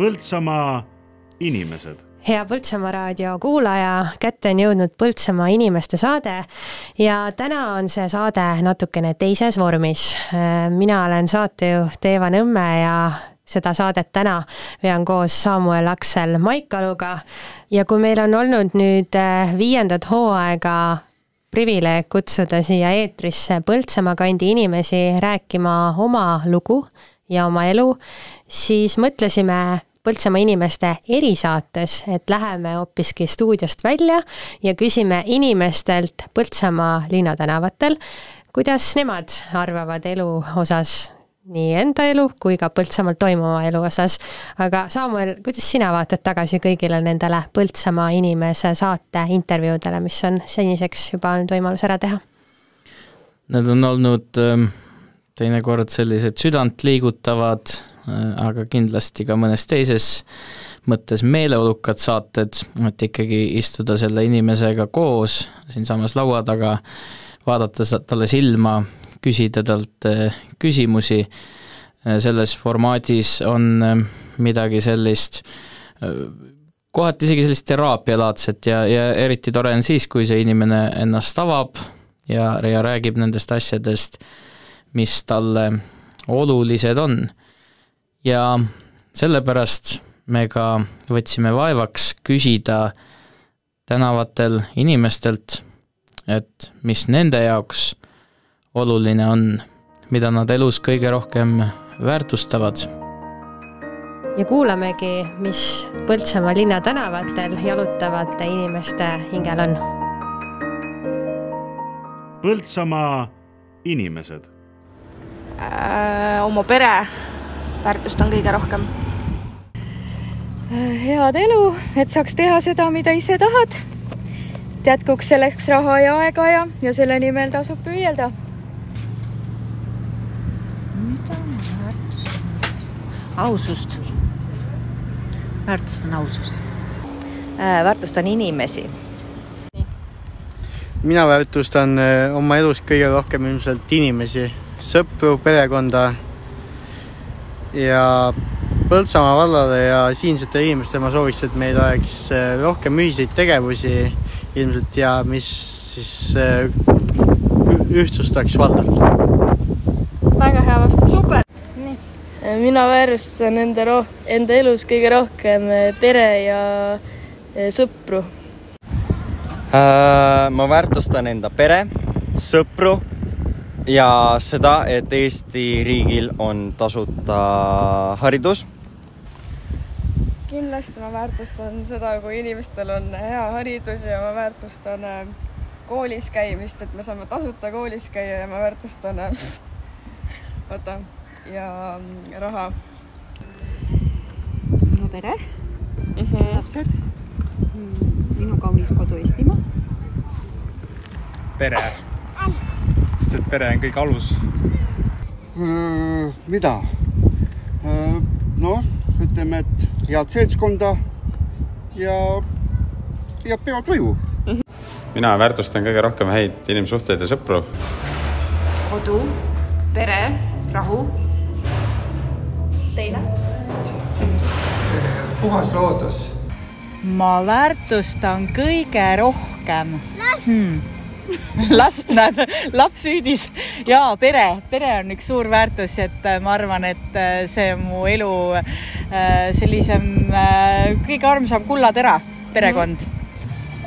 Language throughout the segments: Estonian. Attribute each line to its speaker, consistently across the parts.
Speaker 1: Põltsamaa inimesed
Speaker 2: hea Põltsamaa raadio kuulaja, kätte on jõudnud Põltsamaa inimeste saade ja täna on see saade natukene teises vormis. mina olen saatejuht Eeva Nõmme ja seda saadet täna vean koos Samuel Aksel Maikaluga ja kui meil on olnud nüüd eh, viiendat hooaega privileeg kutsuda siia eetrisse Põltsamaa kandi inimesi rääkima oma lugu ja oma elu, siis mõtlesime Põltsamaa inimeste erisaates, et läheme hoopiski stuudiost välja ja küsime inimestelt Põltsamaa linnatänavatel, kuidas nemad arvavad elu osas, nii enda elu kui ka Põltsamaal toimuva elu osas. aga Samuel, kuidas sina vaatad tagasi kõigile nendele Põltsamaa inimese saate intervjuudele, mis on seniseks juba olnud võimalus ära teha?
Speaker 3: Need on olnud ähm, teinekord sellised südantliigutavad aga kindlasti ka mõnes teises mõttes meeleolukad saated, et ikkagi istuda selle inimesega koos siinsamas laua taga, vaadata talle silma, küsida talt äh, küsimusi, äh, selles formaadis on midagi sellist, kohati isegi sellist teraapialaadset ja, ja eriti tore on siis, kui see inimene ennast avab ja, ja räägib nendest asjadest, mis talle olulised on ja sellepärast me ka võtsime vaevaks küsida tänavatel inimestelt, et mis nende jaoks oluline on, mida nad elus kõige rohkem väärtustavad.
Speaker 2: ja kuulamegi, mis Põltsamaa linna tänavatel jalutavate inimeste hingel on.
Speaker 1: Põltsamaa inimesed
Speaker 4: äh,. oma pere väärtust on kõige rohkem?
Speaker 5: head elu, et saaks teha seda, mida ise tahad. jätkuks selleks raha ja aega ja, ja selle nimel tasub püüelda.
Speaker 6: mida ma väärtustan? ausust. väärtustan ausust
Speaker 7: äh,. väärtustan inimesi.
Speaker 8: mina väärtustan äh, oma elus kõige rohkem ilmselt inimesi, sõpru, perekonda ja Põltsamaa vallale ja siinsetele inimestele ma sooviks, et meil oleks äh, rohkem ühiseid tegevusi ilmselt ja mis siis äh, ühtsustaks valda.
Speaker 5: väga hea vastus. super.
Speaker 4: nii. mina väärtustan enda roh-, enda elus kõige rohkem äh, pere ja sõpru.
Speaker 9: ma väärtustan enda pere, sõpru ja seda, et Eesti riigil on tasuta haridus.
Speaker 10: kindlasti ma väärtustan seda, kui inimestel on hea haridus ja ma väärtustan äh, koolis käimist, et me saame tasuta koolis käia ja ma väärtustan äh, oota ja mm, raha.
Speaker 11: minu pere mm, -hmm. lapsed, minu kaunis kodu Eestimaa.
Speaker 12: pere sest et pere on kõige alus.
Speaker 13: Äh, mida? Noh, ütleme, et head seltskonda ja head peotuju.
Speaker 14: mina väärtustan kõige rohkem häid inimsuhteid ja sõpru.
Speaker 15: kodu, pere, rahu.
Speaker 16: Teine? puhas loodus.
Speaker 17: ma väärtustan kõige rohkem hmm last näeb, laps hüüdis ja pere, pere on üks suur väärtus, et äh, ma arvan, et äh, see on mu elu äh, sellisem kõige armsam kullatera, perekond.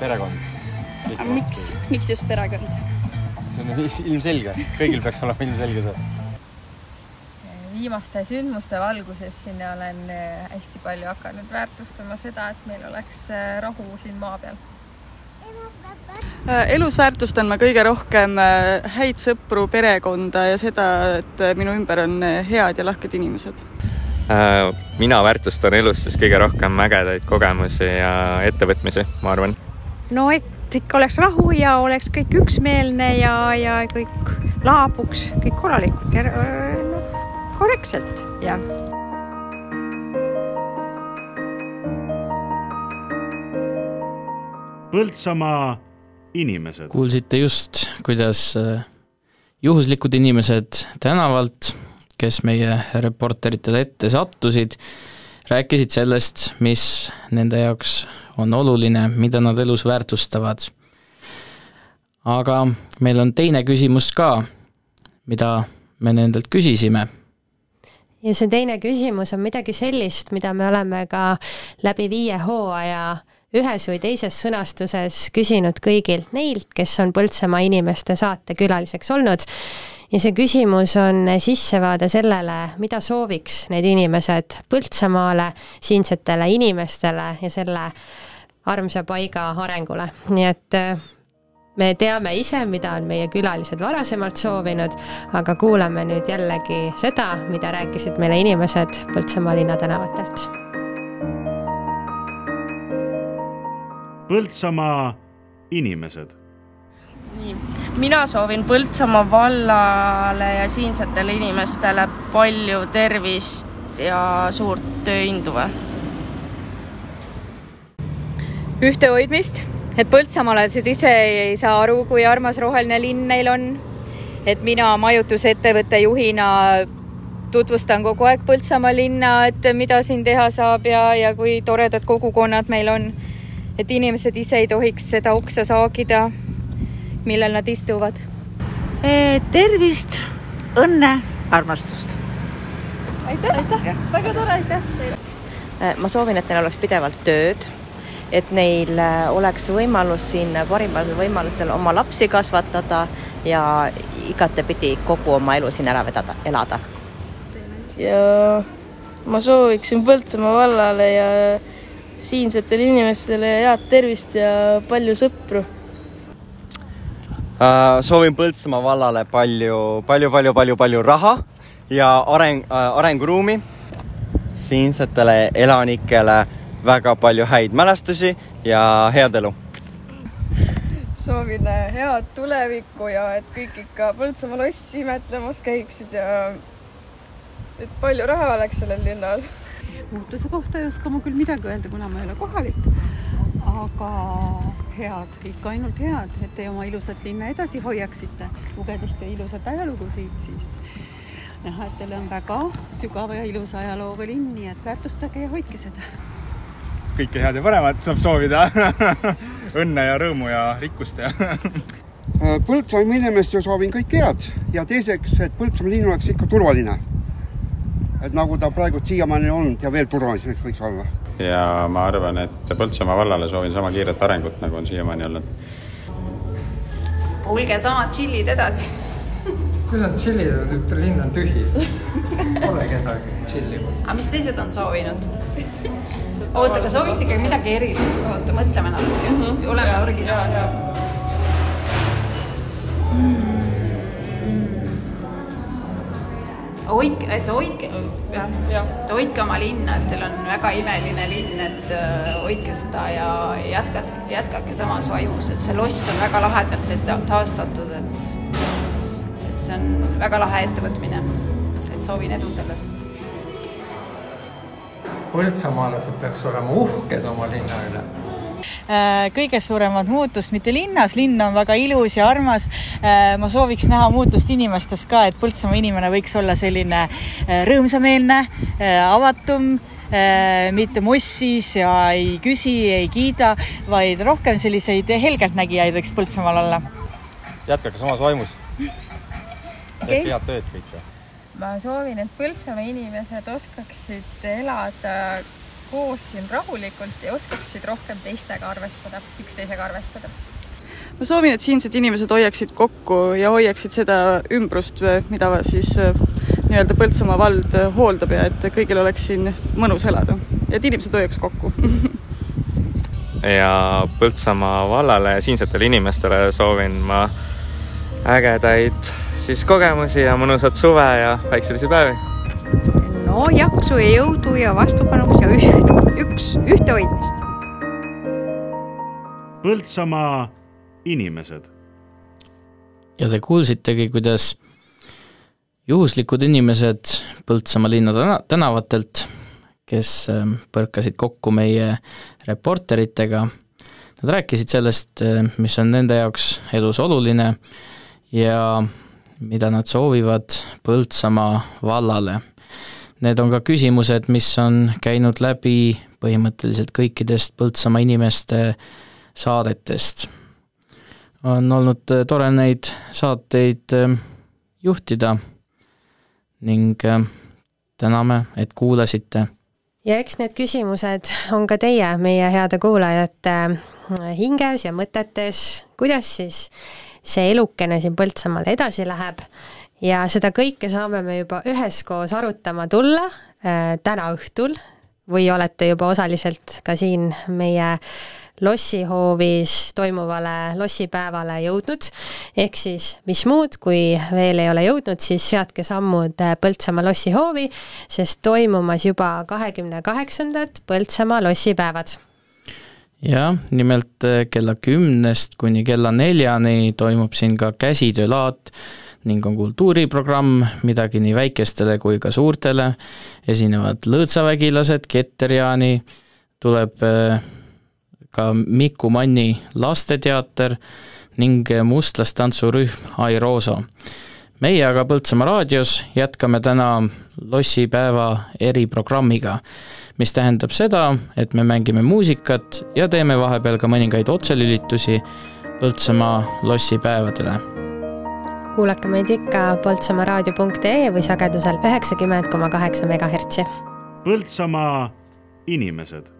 Speaker 14: perekond.
Speaker 10: miks, miks just perekond?
Speaker 14: see on ilmselge, kõigil peaks olema ilmselge see.
Speaker 18: Viimaste sündmuste valguses siin olen hästi palju hakanud väärtustama seda, et meil oleks rahu siin maa peal
Speaker 10: elus väärtustan ma kõige rohkem äh, häid sõpru, perekonda ja seda, et äh, minu ümber on head ja lahked inimesed.
Speaker 19: mina väärtustan elus siis kõige rohkem ägedaid kogemusi ja ettevõtmisi, ma arvan.
Speaker 20: no et ikka oleks rahu ja oleks kõik üksmeelne ja, ja kõik laabuks kõik korralikult noh, korrektselt ja
Speaker 1: Põltsamaa inimesed.
Speaker 3: kuulsite just, kuidas äh, juhuslikud inimesed tänavalt, kes meie reporteritele ette sattusid, rääkisid sellest, mis nende jaoks on oluline, mida nad elus väärtustavad. aga meil on teine küsimus ka, mida me nendelt küsisime
Speaker 2: ja see teine küsimus on midagi sellist, mida me oleme ka läbi viie hooaja ühes või teises sõnastuses küsinud kõigilt neilt, kes on Põltsamaa inimeste saate külaliseks olnud. ja see küsimus on sissevaade sellele, mida sooviks need inimesed Põltsamaale, siinsetele inimestele ja selle armsa paiga arengule, nii et me teame ise, mida on meie külalised varasemalt soovinud, aga kuulame nüüd jällegi seda, mida rääkisid meile inimesed Põltsamaa linna
Speaker 1: Põltsamaa inimesed.
Speaker 4: nii, mina soovin Põltsamaa vallale ja siinsetele inimestele palju tervist ja suurt tööinduve.
Speaker 5: ühtehoidmist et põltsamaalased ise ei saa aru, kui armas roheline linn neil on. et mina majutusettevõtte juhina tutvustan kogu aeg Põltsamaa linna, et mida siin teha saab ja, ja kui toredad kogukonnad meil on. Et inimesed ise ei tohiks seda oksa saagida, millel nad istuvad.
Speaker 6: tervist, õnne, armastust.
Speaker 10: aitäh, aitäh., väga tore, aitäh teile.
Speaker 7: ma soovin, et neil oleks pidevalt tööd et neil äh, oleks võimalus siin parimal võimalusel oma lapsi kasvatada ja igatepidi kogu oma elu siin ära vedada, elada.
Speaker 4: ja ma sooviksin Põltsamaa vallale ja siinsetele inimestele head tervist ja palju sõpru.
Speaker 9: Äh, soovin Põltsamaa vallale palju, palju, palju, palju, palju raha ja areng, äh, arenguruumi siinsetele elanikele väga palju häid mälestusi ja head elu.
Speaker 10: soovin äh, head tulevikku ja et kõik ikka Põltsamaa lossi imetlemas käiksid ja et palju raha oleks sellel linnal.
Speaker 11: Muutuse kohta ei oska ma küll midagi öelda, kuna ma ei ole kohalik. aga head, ikka ainult head, et te oma ilusat linna edasi hoiaksite, lugedes teie ilusat ajalugusid, siis näha, et teil on väga sügava ja ilusa ajalooga linn, nii et väärtustage ja hoidke seda
Speaker 12: kõike head ja paremat saab soovida õnne ja rõõmu ja rikkust ja
Speaker 13: Põltsamaa inimestele soovin kõike head ja teiseks, et Põltsamaa linn oleks ikka turvaline. Et nagu ta praegu siiamaani olnud ja veel turvaliseks võiks olla.
Speaker 14: ja ma arvan, et Põltsamaa vallale soovin sama kiiret arengut, nagu on siiamaani olnud.
Speaker 15: olge samad tšillid edasi
Speaker 16: kus nad tšillivad, et linn on tühi. Pole kedagi tšillimas.
Speaker 15: aga mis teised on soovinud? oota, aga sooviks ikkagi midagi erilist, oota, mõtleme natuke mm, -hmm. oleme originaalsed. Hoidke, et hoidke, jah ja., et hoidke oma linna, et teil on väga imeline linn, et uh, hoidke seda ja jätkake, jätkake samas vaimus, et see loss on väga lahedalt taastatud, et, et see on väga lahe ettevõtmine. et soovin edu selles
Speaker 16: põltsamaalased peaks olema uhked oma linna üle
Speaker 17: äh, kõige suuremat muutust mitte linnas, linn on väga ilus ja armas. Äh, ma sooviks näha muutust inimestes ka, et Põltsamaa inimene võiks olla selline äh, rõõmsameelne, avatum mitte mossis ja ei küsi, ei kiida, vaid rohkem selliseid helgeltnägijaid võiks Põltsamaal olla.
Speaker 9: jätkake samas vaimus.
Speaker 10: tehke
Speaker 9: okay. head tööd kõike
Speaker 18: ma soovin, et Põltsamaa inimesed oskaksid elada koos siin rahulikult ja oskaksid rohkem teistega arvestada, üksteisega arvestada.
Speaker 10: ma soovin, et siinsed inimesed hoiaksid kokku ja hoiaksid seda ümbrust, mida siis äh, nii-öelda Põltsamaa vald hooldab ja et kõigil oleks siin mõnus elada ja et inimesed hoiaks kokku
Speaker 19: ja Põltsamaa vallale ja siinsetele inimestele soovin ma ägedaid siis kogemusi ja mõnusat suve ja päikselisi päevi.
Speaker 20: No jaksu ja jõudu ja vastupanuks ja üht, üks, ühtehoidmist.
Speaker 1: Põltsamaa inimesed.
Speaker 3: ja te kuulsitegi, kuidas juhuslikud inimesed Põltsamaa linna täna, tänavatelt, kes ähm, põrkasid kokku meie reporteritega, nad rääkisid sellest, äh, mis on nende jaoks elus oluline ja mida nad soovivad Põltsamaa vallale. Need on ka küsimused, mis on käinud läbi põhimõtteliselt kõikidest Põltsamaa inimeste saadetest. on olnud äh, tore neid saateid äh, juhtida ning äh, täname, et kuulasite.
Speaker 2: ja eks need küsimused on ka teie, meie heade kuulajate hinges ja mõtetes, kuidas siis see elukene siin Põltsamaal edasi läheb ja seda kõike saame me juba üheskoos arutama tulla äh, täna õhtul. Või olete juba osaliselt ka siin meie lossihoovis toimuvale lossipäevale jõudnud, ehk siis mis muud, kui veel ei ole jõudnud, siis seadke sammud Põltsamaa lossihoovi, sest toimumas juba kahekümne kaheksandad Põltsamaa lossipäevad
Speaker 3: jah, nimelt äh, kella kümnest kuni kella neljani toimub siin ka käsitöölaat ning on kultuuriprogramm, midagi nii väikestele kui ka suurtele, esinevad lõõtsavägilased, Ketterjaani, tuleb äh, ka Miku Manni lasteteater ning mustlastantsurühm Airoso. Meie aga Põltsamaa raadios jätkame täna lossipäeva eriprogrammiga mis tähendab seda, et me mängime muusikat ja teeme vahepeal ka mõningaid otselülitusi Põltsamaa lossipäevadele.
Speaker 2: kuulake meid ikka poltsamaaraadio.ee või sagedusel üheksakümmend koma kaheksa megahertsi.
Speaker 1: Põltsamaa inimesed